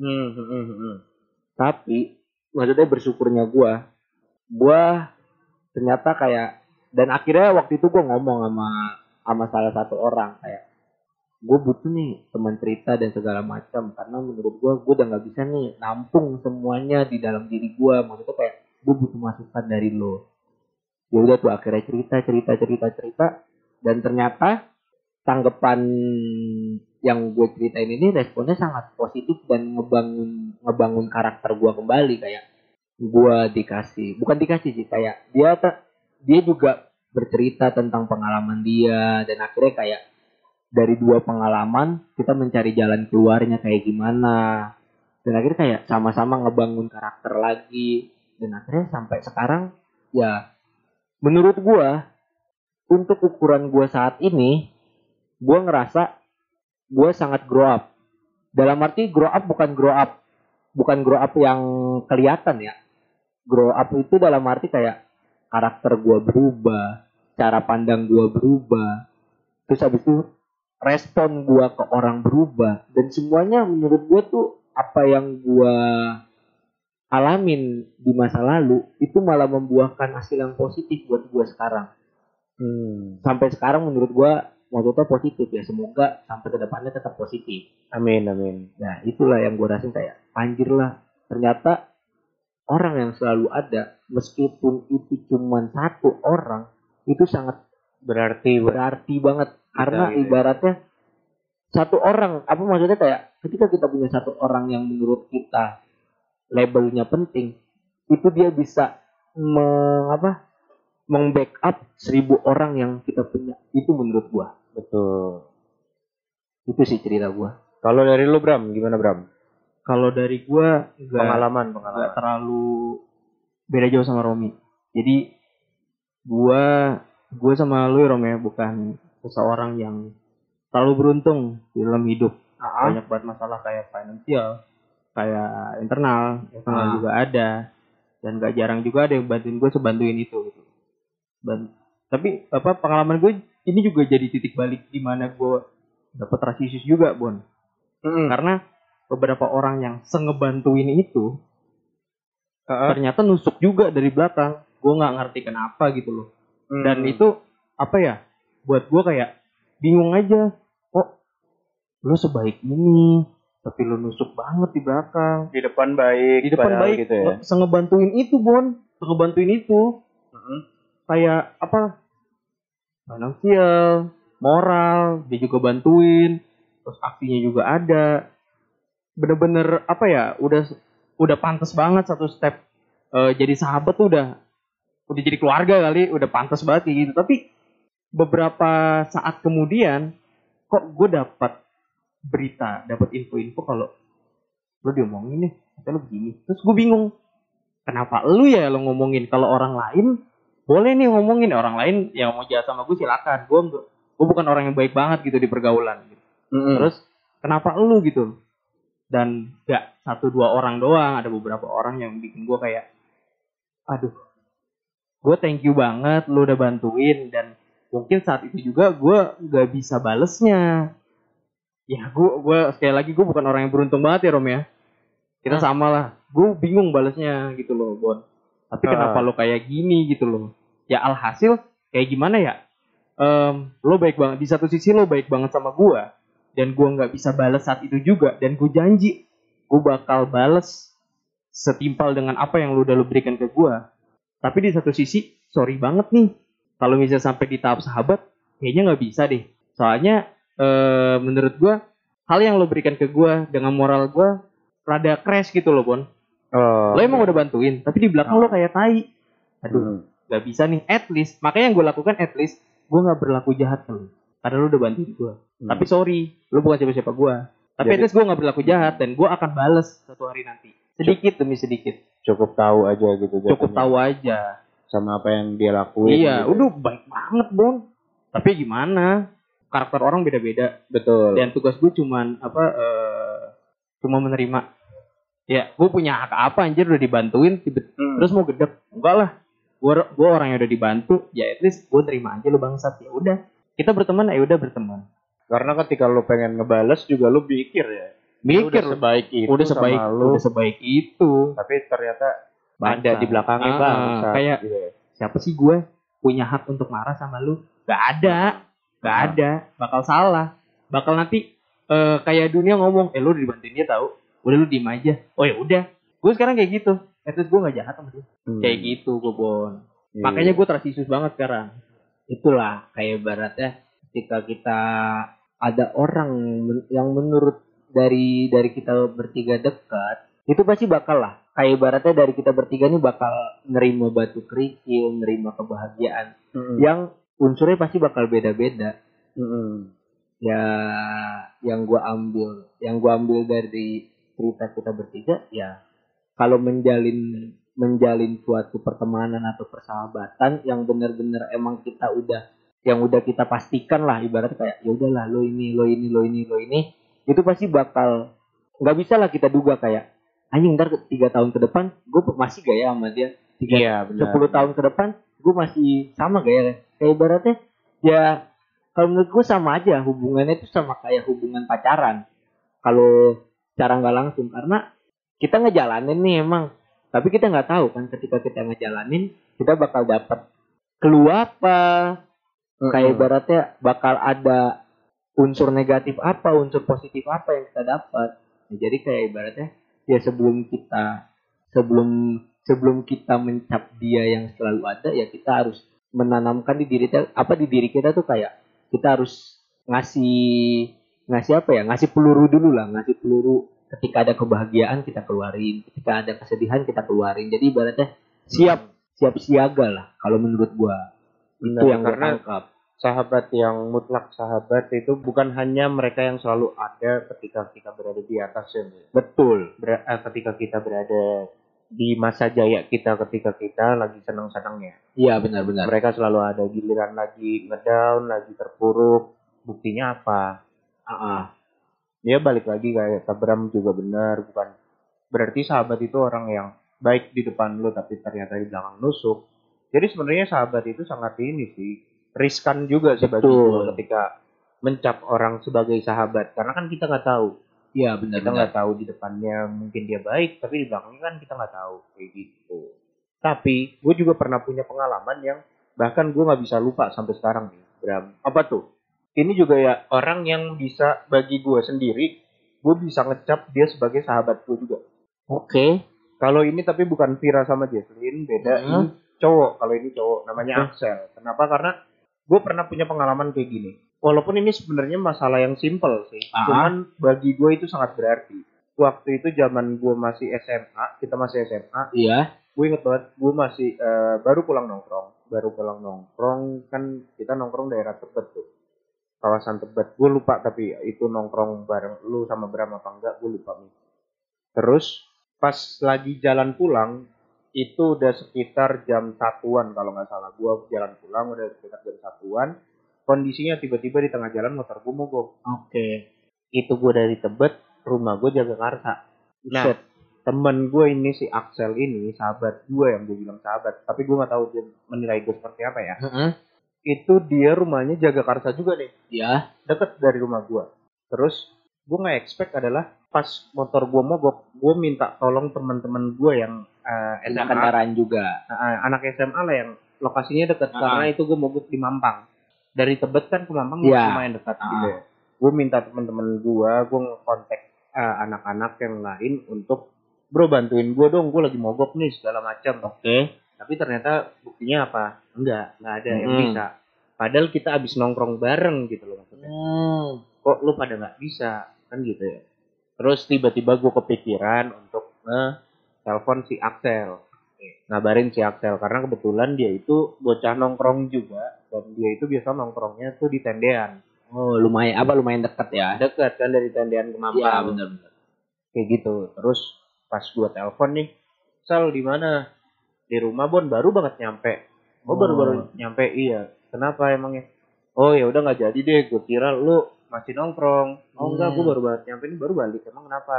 Speaker 2: Hmm, hmm, hmm, hmm.
Speaker 1: tapi maksudnya bersyukurnya gua gua ternyata kayak dan akhirnya waktu itu gua ngomong sama sama salah satu orang kayak gue butuh nih teman cerita dan segala macam karena menurut gua gue udah nggak bisa nih nampung semuanya di dalam diri gua. Maksudnya kayak gue butuh masukan dari lo. Ya udah tuh akhirnya cerita cerita cerita cerita dan ternyata tanggapan yang gue ceritain ini responnya sangat positif dan ngebangun ngebangun karakter gua kembali kayak gua dikasih bukan dikasih sih kayak dia ta- dia juga bercerita tentang pengalaman dia dan akhirnya kayak dari dua pengalaman kita mencari jalan keluarnya kayak gimana. Dan akhirnya kayak sama-sama ngebangun karakter lagi. Dan akhirnya sampai sekarang ya menurut gua untuk ukuran gua saat ini gua ngerasa gua sangat grow up. Dalam arti grow up bukan grow up bukan grow up yang kelihatan ya grow up itu dalam arti kayak karakter gua berubah cara pandang gua berubah. Terus habis itu respon gua ke orang berubah. Dan semuanya menurut gua tuh apa yang gua alamin di masa lalu itu malah membuahkan hasil yang positif buat gua sekarang.
Speaker 2: Hmm.
Speaker 1: sampai sekarang menurut gua maksudnya positif ya. Semoga sampai ke depannya tetap positif.
Speaker 2: Amin, amin.
Speaker 1: nah itulah yang gua rasain kayak anjir lah ternyata orang yang selalu ada meskipun itu cuma satu orang itu sangat
Speaker 2: Berarti ber-
Speaker 1: berarti banget karena
Speaker 2: gitu ya.
Speaker 1: ibaratnya satu orang apa maksudnya kayak ketika kita punya satu orang yang menurut kita labelnya penting itu dia bisa meng, apa meng-backup seribu orang yang kita punya itu menurut gua
Speaker 2: betul.
Speaker 1: itu sih cerita gua
Speaker 2: Kalau dari lu Bram, gimana Bram?
Speaker 3: Kalau dari gua nggak
Speaker 2: Pengalaman, pengalaman.
Speaker 3: terlalu beda jauh sama Romi. Jadi gua gue sama lu Rom ya bukan seseorang yang terlalu beruntung di dalam hidup. Banyak banget masalah kayak finansial, kayak internal, internal
Speaker 1: Ah.
Speaker 3: juga ada. Dan gak jarang juga ada yang bantuin gue sebantuin itu gitu. Dan tapi apa pengalaman gue ini juga jadi titik balik di mana gue dapet rasisis juga, Bon
Speaker 2: Hmm.
Speaker 3: karena beberapa orang yang sengebantuin itu
Speaker 2: Heeh.
Speaker 3: ternyata nusuk juga dari belakang gue nggak ngerti kenapa gitu loh dan
Speaker 2: Hmm.
Speaker 3: itu apa ya buat gue kayak bingung aja kok lo sebaik ini tapi lo nusuk banget di belakang
Speaker 2: di depan baik,
Speaker 3: di depan baik
Speaker 2: gitu ya.
Speaker 3: sengebantuin itu bon sengebantuin itu
Speaker 2: Mm-mm.
Speaker 3: kayak apa finansial, moral, dia juga bantuin, terus aksinya juga ada. Bener-bener apa ya, udah udah pantas banget satu step eh, jadi sahabat tuh udah udah jadi keluarga kali, udah pantas banget kayak gitu. Tapi beberapa saat kemudian kok gue dapat berita, dapat info-info kalau lo diomongin nih, kata lo begini. Terus gue bingung, kenapa lu ya lo ngomongin kalau orang lain boleh nih ngomongin orang lain yang mau jahat sama gue silakan gue gue bukan orang yang baik banget gitu di pergaulan gitu. terus kenapa lu gitu dan gak satu dua orang doang. Ada beberapa orang yang bikin gue kayak aduh gue thank you banget lu udah bantuin. Dan mungkin saat itu juga gue gak bisa balesnya. Ya gue gue sekali lagi gue bukan orang yang beruntung banget ya Rom ya. Kita
Speaker 2: Hmm.
Speaker 3: sama lah. Gue bingung balesnya gitu loh Bon. Tapi
Speaker 2: Ah.
Speaker 3: kenapa lo kayak gini gitu loh? Ya alhasil kayak gimana ya? Em, lo baik banget di satu sisi lo baik banget sama gue dan gue nggak bisa bales saat itu juga. Dan gue janji gue bakal bales setimpal dengan apa yang lo udah lo berikan ke gue tapi di satu sisi sorry banget nih. Kalau misalnya sampai di tahap sahabat kayaknya nggak bisa deh. Soalnya eh, menurut gue hal yang lo berikan ke gue dengan moral gue rada crash gitu loh Bon.
Speaker 2: Oh,
Speaker 3: lo emang udah bantuin tapi di belakang lo kayak tai. Aduh
Speaker 2: Hmm.
Speaker 3: nggak bisa nih. At least makanya yang gue lakukan at least gue nggak berlaku jahat ke lo karena lo udah bantuin gue
Speaker 2: Hmm.
Speaker 3: tapi sorry lo bukan siapa-siapa gue tapi
Speaker 2: Jadi-
Speaker 3: at least gue nggak berlaku jahat dan gue akan bales suatu hari nanti. Sedikit demi sedikit.
Speaker 2: Cukup tahu aja gitu
Speaker 3: cukup
Speaker 2: jatuhnya.
Speaker 3: tahu aja.
Speaker 2: Sama apa yang dia lakuin
Speaker 3: iya
Speaker 2: gitu.
Speaker 3: udah baik banget bon tapi gimana? Karakter orang beda-beda.
Speaker 2: Betul.
Speaker 3: Dan tugas gue cuman apa eh, cuma menerima. Ya gue punya hak apa anjir udah dibantuin tiba-
Speaker 2: Hmm.
Speaker 3: terus mau gedek? Enggak lah. Gue gue orang yang udah dibantu ya at least gue terima aja lu bangsat. Ya udah kita berteman ya udah berteman.
Speaker 2: Karena ketika lu pengen ngebales juga lu pikir ya. Lu
Speaker 3: mikir
Speaker 2: udah sebaik itu
Speaker 3: udah sebaik
Speaker 2: sama lu.
Speaker 3: udah sebaik itu.
Speaker 2: Tapi ternyata
Speaker 3: Bangsa.
Speaker 2: ada di belakangnya
Speaker 3: Ah,
Speaker 2: bang.
Speaker 3: kayak siapa sih gue punya hak untuk marah sama lu? Gak ada. Gak
Speaker 2: Ah.
Speaker 3: ada. Bakal salah. Bakal nanti eh, kayak dunia ngomong eh lu dibantuin dia tahu udah lu diem aja. Oh ya udah. Gue sekarang kayak gitu. Least gue gak jahat sama dia. Kayak gitu gue bon.
Speaker 2: Iya.
Speaker 3: makanya gue tersisus banget sekarang
Speaker 1: itulah kayak ibaratnya ketika kita ada orang yang menurut dari dari kita bertiga dekat itu pasti bakal lah kayak ibaratnya dari kita bertiga nih bakal nerima batu kerikil nerima kebahagiaan
Speaker 2: Mm-mm.
Speaker 1: yang unsurnya pasti bakal beda-beda
Speaker 2: Mm-mm.
Speaker 1: ya yang gua ambil yang gua ambil dari cerita kita bertiga ya kalau menjalin menjalin suatu pertemanan atau persahabatan yang benar-benar emang kita udah yang udah kita pastikan lah. Ibaratnya kayak ya udahlah lo ini lo ini lo ini lo ini. Itu pasti bakal nggak bisa lah kita duga kayak anjing ntar tiga tahun ke depan gue masih gak ya sama dia? Tiga
Speaker 2: iya
Speaker 1: 10 tahun ke depan gue masih sama gak ya? Kayak ibaratnya ya kalau menurut gue sama aja hubungannya itu sama kayak hubungan pacaran. Kalau cara nggak langsung karena kita ngejalanin nih emang tapi kita nggak tahu kan ketika kita ngejalanin kita bakal dapat clue apa? Kayak ibaratnya bakal ada unsur negatif apa unsur positif apa yang kita dapat. Nah, jadi kayak ibaratnya ya sebelum kita sebelum sebelum kita mencap dia yang selalu ada ya kita harus menanamkan di diri kita apa di diri kita tuh kayak kita harus ngasih ngasih apa ya? Ngasih peluru dulu lah ngasih peluru ketika ada kebahagiaan kita keluarin. Ketika ada kesedihan kita keluarin. Jadi ibaratnya siap siap siaga lah kalau menurut gua. Itu
Speaker 2: Benar,
Speaker 1: yang gua
Speaker 2: karena
Speaker 1: tangkap.
Speaker 2: sahabat yang mutlak sahabat itu bukan hanya mereka yang selalu ada ketika kita berada di atas ya
Speaker 1: betul.
Speaker 2: Ber- eh, ketika kita berada di masa jaya kita ketika kita lagi senang-senangnya.
Speaker 1: Iya benar-benar.
Speaker 2: Mereka selalu ada giliran lagi ngedown lagi terpuruk. Buktinya apa?
Speaker 1: Ah, ah.
Speaker 2: Dia balik lagi kayak Tabram juga benar bukan. Berarti sahabat itu orang yang baik di depan lo tapi ternyata di belakang nusuk jadi sebenarnya sahabat itu sangat ini sih riskan juga sih bagi gue ketika mencap orang sebagai sahabat. Karena kan kita nggak tahu.
Speaker 1: Iya
Speaker 2: kita
Speaker 1: benar-benar
Speaker 2: nggak tahu di depannya mungkin dia baik tapi di belakangnya kan kita nggak tahu kayak gitu. Tapi gue juga pernah punya pengalaman yang bahkan gue nggak bisa lupa sampai sekarang nih Bram. Apa tuh ini juga ya orang yang bisa bagi gue sendiri gue bisa ngecap dia sebagai sahabat gue juga
Speaker 1: oke
Speaker 2: kalau ini tapi bukan Vira sama Jesslyn beda
Speaker 1: Hmm.
Speaker 2: ini cowok kalau ini cowok namanya
Speaker 1: Oke.
Speaker 2: Axel kenapa karena gue pernah punya pengalaman kayak gini. Walaupun ini sebenarnya masalah yang simple sih,
Speaker 1: Ah.
Speaker 2: cuman bagi gue itu sangat berarti. Waktu itu zaman gue masih SMA, kita masih SMA,
Speaker 1: Iya.
Speaker 2: gue inget banget, gue masih eh, baru pulang nongkrong, baru pulang nongkrong kan kita nongkrong daerah Tebet tuh, kawasan Tebet. Gue lupa tapi itu nongkrong bareng lu sama Bram apa enggak, gue lupa nih. Terus pas lagi jalan pulang itu udah sekitar jam satuan kalau nggak salah. Gue jalan pulang udah sekitar jam satuan. Kondisinya tiba-tiba di tengah jalan motor gue mogok.
Speaker 1: Oke.
Speaker 2: Itu gue dari Tebet, rumah gue jaga Karsa. Nah,
Speaker 1: Set.
Speaker 2: temen gue ini si Axel ini sahabat gue yang gue bilang sahabat tapi gue nggak tahu dia menilai gue seperti apa ya
Speaker 1: Heeh.
Speaker 2: Itu dia rumahnya jaga karsa juga nih
Speaker 1: Iya.
Speaker 2: deket dari rumah gue terus gue nggak expect adalah pas motor gue mogok gue minta tolong teman-teman gue yang eh,
Speaker 1: Enak
Speaker 2: SMA
Speaker 1: kendaraan juga.
Speaker 2: eh, anak SMA lah yang lokasinya deket
Speaker 1: Ah.
Speaker 2: karena itu gue mogok di Mampang dari Tebet kan ke Mampang
Speaker 1: Iya.
Speaker 2: lumayan dekat
Speaker 1: Ah.
Speaker 2: gitu ya gue minta teman-teman gue gue ngekontak eh, anak-anak yang lain untuk bro bantuin gue dong gue lagi mogok nih segala macam
Speaker 1: Oke.
Speaker 2: Tapi ternyata buktinya apa? Enggak nggak ada yang
Speaker 1: Mm-mm.
Speaker 2: bisa. Padahal kita abis nongkrong bareng gitu loh maksudnya.
Speaker 1: Hmm.
Speaker 2: kok lu pada nggak bisa? Kan gitu ya. Terus tiba-tiba gue kepikiran untuk nge telepon si Axel. Ngabarin si Axel karena kebetulan dia itu bocah nongkrong juga dan dia itu biasa nongkrongnya tuh di tendean.
Speaker 1: Oh, lumayan apa lumayan dekat ya.
Speaker 2: dekat kan dari tendean ke Mampang.
Speaker 1: Iya, benar benar.
Speaker 2: kayak gitu. Terus pas gua telepon nih Sal di mana di rumah Bon baru banget nyampe oh,
Speaker 1: Oh.
Speaker 2: baru baru nyampe iya kenapa emangnya oh ya udah nggak jadi deh gue kira lu masih nongkrong oh enggak
Speaker 1: Hmm.
Speaker 2: gue baru banget nyampe ini baru balik emang kenapa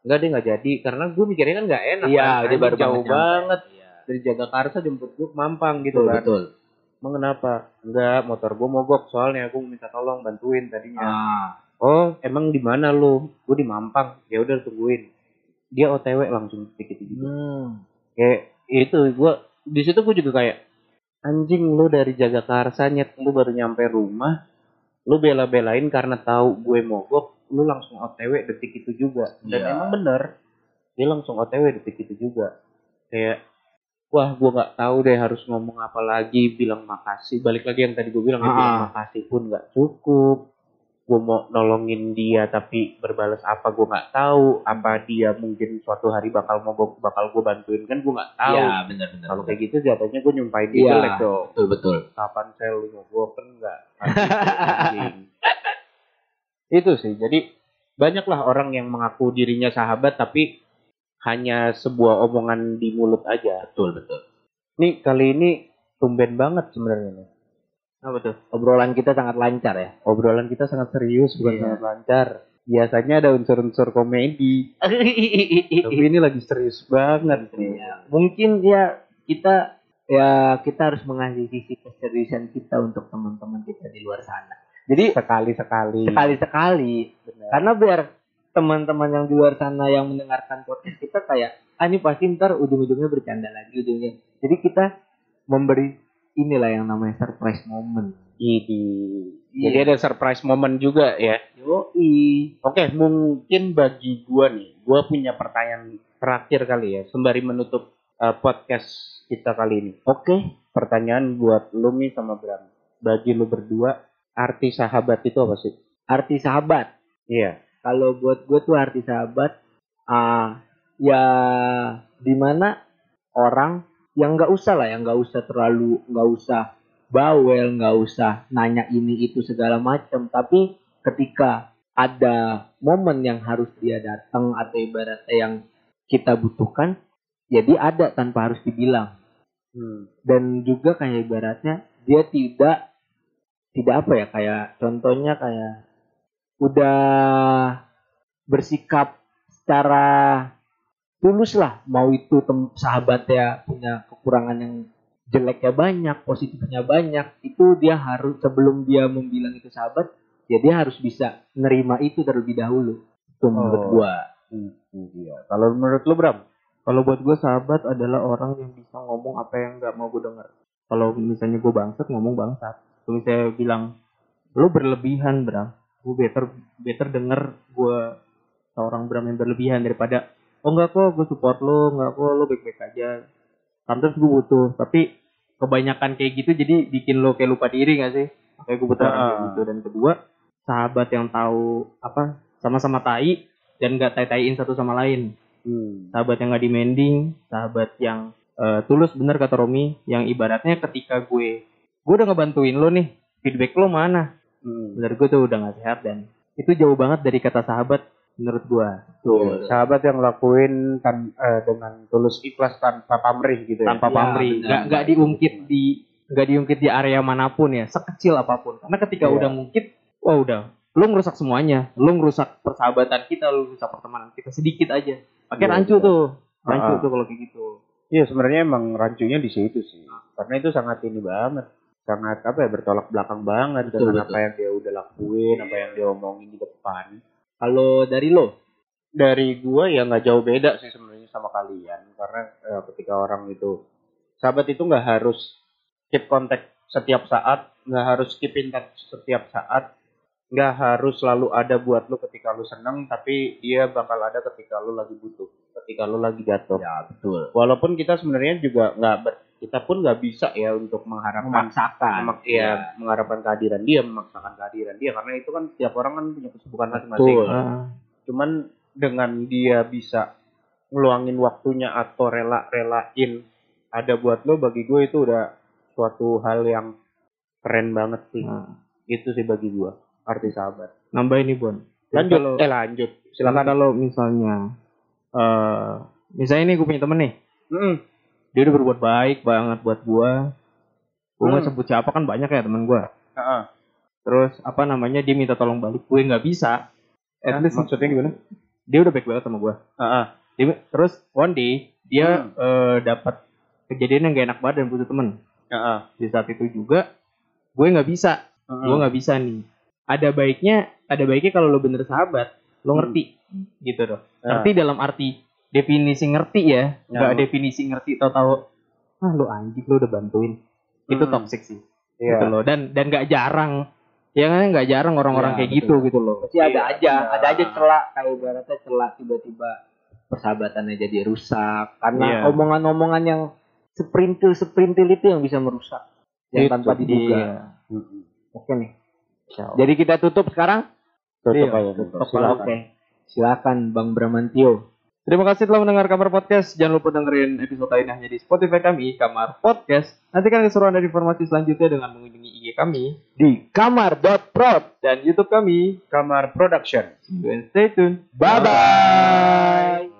Speaker 2: enggak deh nggak jadi karena gue mikirnya kan nggak enak
Speaker 1: Iya,
Speaker 2: kan
Speaker 1: dia baru
Speaker 2: jauh
Speaker 1: nyampe.
Speaker 2: banget
Speaker 1: Iya.
Speaker 2: dari Jagakarsa jemput gue ke Mampang gitu
Speaker 1: Betul,
Speaker 2: kan
Speaker 1: betul.
Speaker 2: emang kenapa enggak motor gue mogok soalnya gue minta tolong bantuin tadinya
Speaker 1: Ah.
Speaker 2: Oh, emang di mana lu? Gue di Mampang. Ya udah tungguin. Dia OTW langsung dikit gitu.
Speaker 1: Hmm.
Speaker 2: Kayak itu gua di situ gue juga kayak anjing lu dari jaga karsa nyet lu baru nyampe rumah lu bela-belain karena tahu gue mogok lu langsung OTW detik itu juga dan
Speaker 1: Iya.
Speaker 2: emang bener dia langsung OTW detik itu juga kayak wah gue nggak tahu deh harus ngomong apa lagi bilang makasih balik lagi yang tadi gue bilang ya,
Speaker 1: Ah.
Speaker 2: bilang makasih pun nggak cukup gue mau nolongin dia tapi berbalas apa gue nggak tahu apa dia mungkin suatu hari bakal mogok bakal gue bantuin kan gue nggak tahu
Speaker 1: Iya, benar benar.
Speaker 2: kalau kayak gitu jatuhnya gue nyumpahin dia
Speaker 1: Iya.
Speaker 2: jelek dong
Speaker 1: betul betul.
Speaker 2: kapan saya lu mogok kan enggak Anjing. (laughs) itu sih jadi banyaklah orang yang mengaku dirinya sahabat tapi hanya sebuah omongan di mulut aja
Speaker 1: Betul betul.
Speaker 2: nih kali ini tumben banget sebenarnya nih
Speaker 1: Apa tuh? Obrolan kita sangat lancar ya.
Speaker 2: obrolan kita sangat serius bukan
Speaker 1: Iya.
Speaker 2: sangat lancar biasanya ada unsur-unsur komedi (laughs) tapi ini lagi serius banget nih
Speaker 1: Iya. Mungkin ya kita ya kita harus mengasih sisi keseriusan kita untuk teman-teman kita di luar sana. Jadi
Speaker 2: sekali-sekali
Speaker 1: sekali-sekali karena biar teman-teman yang di luar sana yang mendengarkan podcast kita kayak ah ini pasti ntar ujung-ujungnya bercanda lagi ujungnya. Jadi kita memberi inilah yang namanya surprise moment.
Speaker 2: Idi.
Speaker 1: Iya.
Speaker 2: Jadi ada surprise moment juga ya.
Speaker 1: Yoi.
Speaker 2: Oke, mungkin bagi gua nih, gua punya pertanyaan terakhir kali ya, sembari menutup uh, podcast kita kali ini.
Speaker 1: Oke.
Speaker 2: Pertanyaan buat lu nih sama Bram. Bagi lu berdua, arti sahabat itu apa sih?
Speaker 1: Arti sahabat.
Speaker 2: Iya.
Speaker 1: Kalau buat gue tuh arti sahabat ah ya di mana orang yang nggak usah lah yang nggak usah terlalu nggak usah bawel nggak usah nanya ini itu segala macam tapi ketika ada momen yang harus dia datang atau ibaratnya yang kita butuhkan jadi ada tanpa harus dibilang
Speaker 2: Hmm.
Speaker 1: dan juga kayak ibaratnya dia tidak tidak apa ya kayak contohnya kayak udah bersikap secara tulus lah mau itu tem sahabatnya punya kekurangan yang jeleknya banyak positifnya banyak itu dia harus sebelum dia membilang itu sahabat ya dia harus bisa nerima itu terlebih dahulu itu menurut
Speaker 2: Oh.
Speaker 1: gua
Speaker 2: iya. Kalau menurut lu Bram? Kalau buat gua sahabat adalah orang yang bisa ngomong apa yang nggak mau gue denger. Kalau misalnya gue bangsat ngomong bangsat. Kalau misalnya bilang lu berlebihan Bram, gue better better denger gue seorang Bram yang berlebihan daripada oh enggak kok gue support lu, enggak kok lu baik-baik aja. Sometimes gue butuh, tapi
Speaker 3: kebanyakan kayak gitu jadi bikin lo kayak lupa diri gak sih kayak gue butuh orang kayak
Speaker 2: Ah.
Speaker 3: gitu dan kedua sahabat yang tahu apa sama-sama tai dan gak tai-taiin satu sama lain
Speaker 2: Hmm.
Speaker 3: sahabat yang gak demanding sahabat yang eh, tulus bener kata Romi yang ibaratnya ketika gue gue udah ngebantuin lo nih feedback lo mana
Speaker 2: Hmm.
Speaker 3: bener gue tuh udah gak sehat dan itu jauh banget dari kata sahabat menurut gue
Speaker 2: Tuh, sahabat yang lakuin tan eh, dengan tulus ikhlas tanpa pamrih gitu ya.
Speaker 3: tanpa
Speaker 1: Ya,
Speaker 3: pamrih
Speaker 1: benar.
Speaker 3: nggak nggak diungkit di nggak diungkit di area mana pun ya sekecil apa pun karena ketika
Speaker 2: Iya.
Speaker 3: udah ngungkit wah udah lu ngerusak semuanya lu ngerusak persahabatan kita lu ngerusak pertemanan kita sedikit aja pakai
Speaker 2: Iya,
Speaker 3: rancu
Speaker 2: iya.
Speaker 3: tuh rancu
Speaker 2: Ah.
Speaker 3: tuh kalau kayak gitu
Speaker 2: Iya sebenarnya emang rancunya di situ sih. Karena itu sangat ini banget, sangat apa ya bertolak belakang banget
Speaker 1: Betul,
Speaker 2: dengan
Speaker 1: betul.
Speaker 2: apa yang dia udah lakuin, apa yang dia omongin di depan.
Speaker 1: Kalau dari lo,
Speaker 2: Dari gua ya nggak jauh beda sih sebenarnya sama kalian, karena eh, ketika orang itu sahabat itu nggak harus keep contact setiap saat, nggak harus keep in touch setiap saat, nggak harus selalu ada buat lu ketika lu seneng, tapi dia bakal ada ketika lu lagi butuh, ketika lu lagi jatuh.
Speaker 1: ya betul.
Speaker 2: walaupun kita sebenarnya juga nggak ber, kita pun nggak bisa ya untuk mengharapkan
Speaker 1: Memaksakan.
Speaker 2: memak- ya, mengharapkan kehadiran dia memaksakan kehadiran dia. Karena itu kan tiap orang kan punya kesibukan masing-masing.
Speaker 3: Ah,
Speaker 2: cuman dengan dia bisa ngeluangin waktunya atau rela-relain ada buat lo bagi gue itu udah suatu hal yang keren banget sih.
Speaker 3: Ah.
Speaker 2: itu sih bagi gue arti sahabat.
Speaker 3: Nambah ini Bon.
Speaker 2: Lanjut.
Speaker 3: Kalau-
Speaker 2: eh lanjut.
Speaker 3: Silakan. Kalau misalnya eh misalnya nih gue punya temen nih.
Speaker 2: Mm,
Speaker 3: dia udah berbuat baik banget buat gua gue nggak
Speaker 2: Hmm.
Speaker 3: sebut siapa kan banyak ya temen gua
Speaker 2: heeh.
Speaker 3: terus apa namanya dia minta tolong balik gue nggak bisa at least
Speaker 2: maksudnya gimana
Speaker 3: dia udah baik banget sama gua
Speaker 2: Heeh.
Speaker 3: Dia- terus one day dia
Speaker 2: Hmm.
Speaker 3: eh, dapat kejadian yang gak enak banget dan butuh temen
Speaker 2: Heeh.
Speaker 3: di saat itu juga gue nggak bisa
Speaker 2: Heeh.
Speaker 3: gue nggak bisa nih ada baiknya ada baiknya kalau lo bener sahabat lo
Speaker 2: Hmm.
Speaker 3: ngerti gitu loh
Speaker 2: Ya.
Speaker 3: ngerti dalam arti definisi ngerti ya
Speaker 2: Ya,
Speaker 3: nggak definisi ngerti tahu-tahu ah lo anjing lo udah bantuin itu
Speaker 2: Hmm.
Speaker 3: toxic sih
Speaker 2: Iya.
Speaker 3: gitu loh dan dan nggak jarang ya kan nggak jarang orang-orang
Speaker 1: Ya,
Speaker 3: kayak
Speaker 1: betul.
Speaker 3: gitu gitu loh
Speaker 1: Pasti ada
Speaker 2: Iya,
Speaker 1: aja,
Speaker 2: benar.
Speaker 1: ada aja celak kayak ibaratnya celak tiba-tiba persahabatannya jadi rusak karena
Speaker 3: Iya.
Speaker 1: omongan-omongan yang seprintil seprintil itu yang bisa merusak yang
Speaker 2: Itu,
Speaker 1: tanpa diduga.
Speaker 3: Iya.
Speaker 1: Oke nih. Jadi kita tutup sekarang.
Speaker 2: Tutup
Speaker 3: Iya,
Speaker 2: aja.
Speaker 3: tutup
Speaker 2: Silakan.
Speaker 1: Oke. Silakan Bang Bramantio.
Speaker 3: Terima kasih telah mendengar Kamar Podcast. Jangan lupa dengerin episode lainnya hanya di Spotify kami, Kamar Podcast. Nantikan keseruan dan informasi selanjutnya dengan mengunjungi IG kami
Speaker 1: Di kamar.prod.
Speaker 3: dan YouTube kami.
Speaker 2: Kamar Production.
Speaker 3: See you and stay tuned.
Speaker 1: Bye